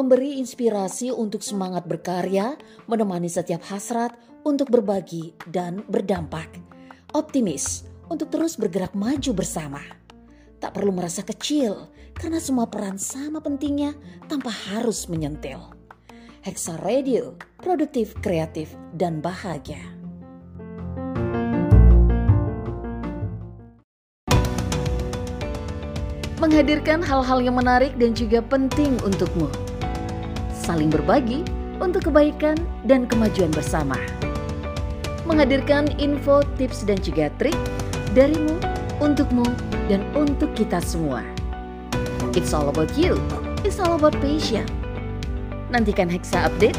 memberi inspirasi untuk semangat berkarya, menemani setiap hasrat untuk berbagi dan berdampak. Optimis untuk terus bergerak maju bersama. Tak perlu merasa kecil karena semua peran sama pentingnya tanpa harus menyentil. Hexa Radio, produktif, kreatif, dan bahagia. Menghadirkan hal-hal yang menarik dan juga penting untukmu saling berbagi untuk kebaikan dan kemajuan bersama. Menghadirkan info, tips, dan juga trik darimu, untukmu, dan untuk kita semua. It's all about you. It's all about passion. Nantikan Hexa Update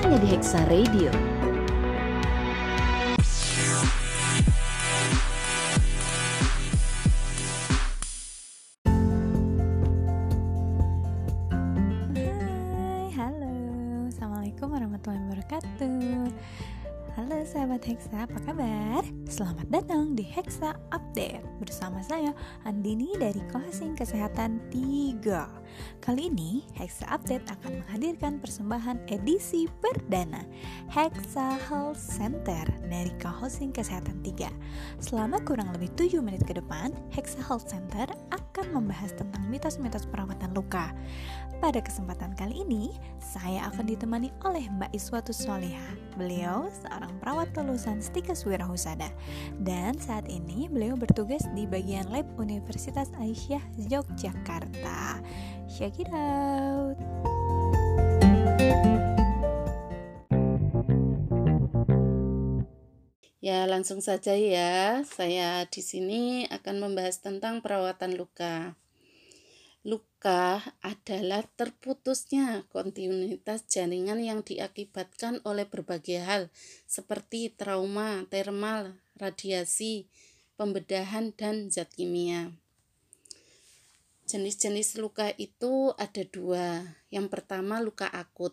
hanya di Hexa Radio. Sahabat Hexa, apa kabar? Selamat datang di Hexa Update. Bersama saya Andini dari Kohasing Kesehatan 3 Kali ini Hexa Update akan menghadirkan persembahan edisi perdana Hexa Health Center dari Kohasing Kesehatan 3 Selama kurang lebih 7 menit ke depan Hexa Health Center akan membahas tentang mitos-mitos perawatan luka pada kesempatan kali ini, saya akan ditemani oleh Mbak Iswatu Soleha. Beliau seorang perawat lulusan Stikes Wirahusada. Dan saat ini beliau bertugas di bagian lab Universitas Aisyah Yogyakarta. Check it out! Ya, langsung saja ya. Saya di sini akan membahas tentang perawatan luka. Luka adalah terputusnya kontinuitas jaringan yang diakibatkan oleh berbagai hal seperti trauma, termal, radiasi, pembedahan, dan zat kimia. Jenis-jenis luka itu ada dua. Yang pertama luka akut.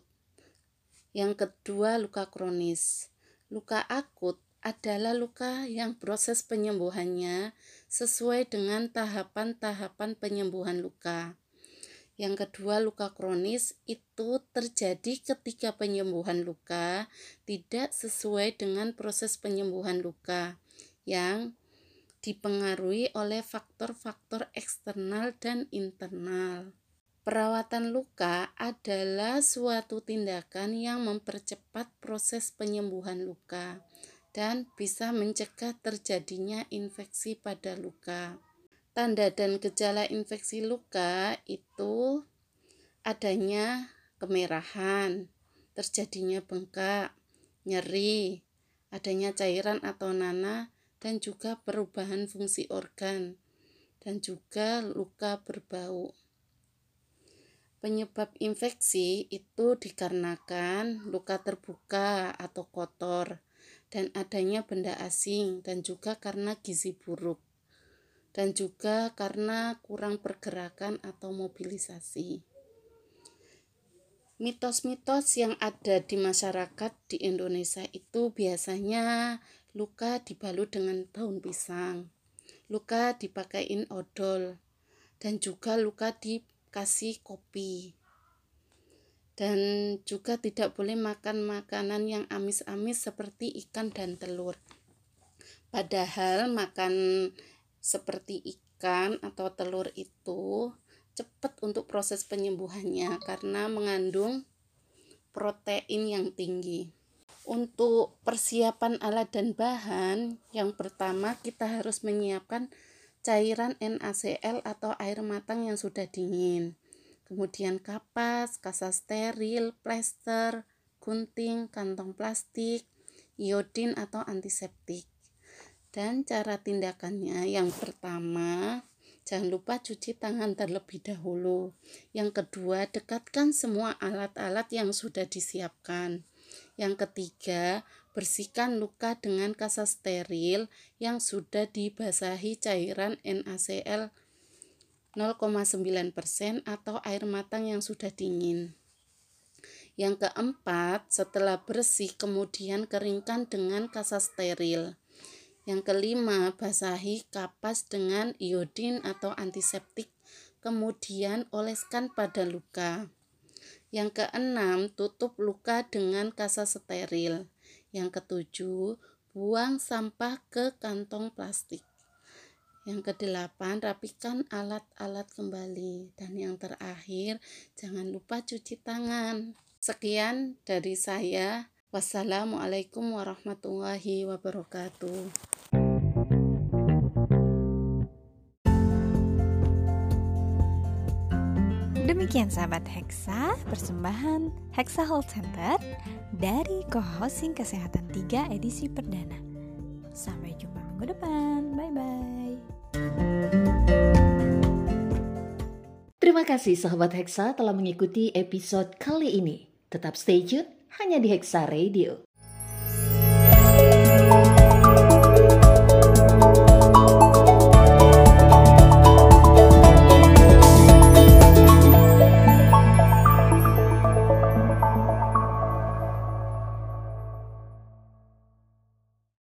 Yang kedua luka kronis. Luka akut adalah luka yang proses penyembuhannya sesuai dengan tahapan-tahapan penyembuhan luka. Yang kedua, luka kronis itu terjadi ketika penyembuhan luka tidak sesuai dengan proses penyembuhan luka yang dipengaruhi oleh faktor-faktor eksternal dan internal. Perawatan luka adalah suatu tindakan yang mempercepat proses penyembuhan luka dan bisa mencegah terjadinya infeksi pada luka. Tanda dan gejala infeksi luka itu adanya kemerahan, terjadinya bengkak, nyeri, adanya cairan atau nanah, dan juga perubahan fungsi organ, dan juga luka berbau. Penyebab infeksi itu dikarenakan luka terbuka atau kotor, dan adanya benda asing dan juga karena gizi buruk dan juga karena kurang pergerakan atau mobilisasi. Mitos-mitos yang ada di masyarakat di Indonesia itu biasanya luka dibalut dengan daun pisang, luka dipakein odol, dan juga luka dikasih kopi dan juga tidak boleh makan makanan yang amis-amis seperti ikan dan telur. Padahal makan seperti ikan atau telur itu cepat untuk proses penyembuhannya karena mengandung protein yang tinggi. Untuk persiapan alat dan bahan, yang pertama kita harus menyiapkan cairan NaCl atau air matang yang sudah dingin kemudian kapas, kasa steril, plester, gunting, kantong plastik, iodin atau antiseptik. Dan cara tindakannya yang pertama, jangan lupa cuci tangan terlebih dahulu. Yang kedua, dekatkan semua alat-alat yang sudah disiapkan. Yang ketiga, bersihkan luka dengan kasa steril yang sudah dibasahi cairan NaCl 0,9% atau air matang yang sudah dingin. Yang keempat, setelah bersih kemudian keringkan dengan kasa steril. Yang kelima, basahi kapas dengan iodin atau antiseptik, kemudian oleskan pada luka. Yang keenam, tutup luka dengan kasa steril. Yang ketujuh, buang sampah ke kantong plastik. Yang kedelapan, rapikan alat-alat kembali. Dan yang terakhir, jangan lupa cuci tangan. Sekian dari saya. Wassalamualaikum warahmatullahi wabarakatuh. Demikian sahabat Hexa, persembahan Hexa Health Center dari co-hosting Kesehatan 3 edisi perdana. Sampai jumpa minggu depan. Bye-bye. Terima kasih sahabat Hexa telah mengikuti episode kali ini. Tetap stay tune hanya di Hexa Radio.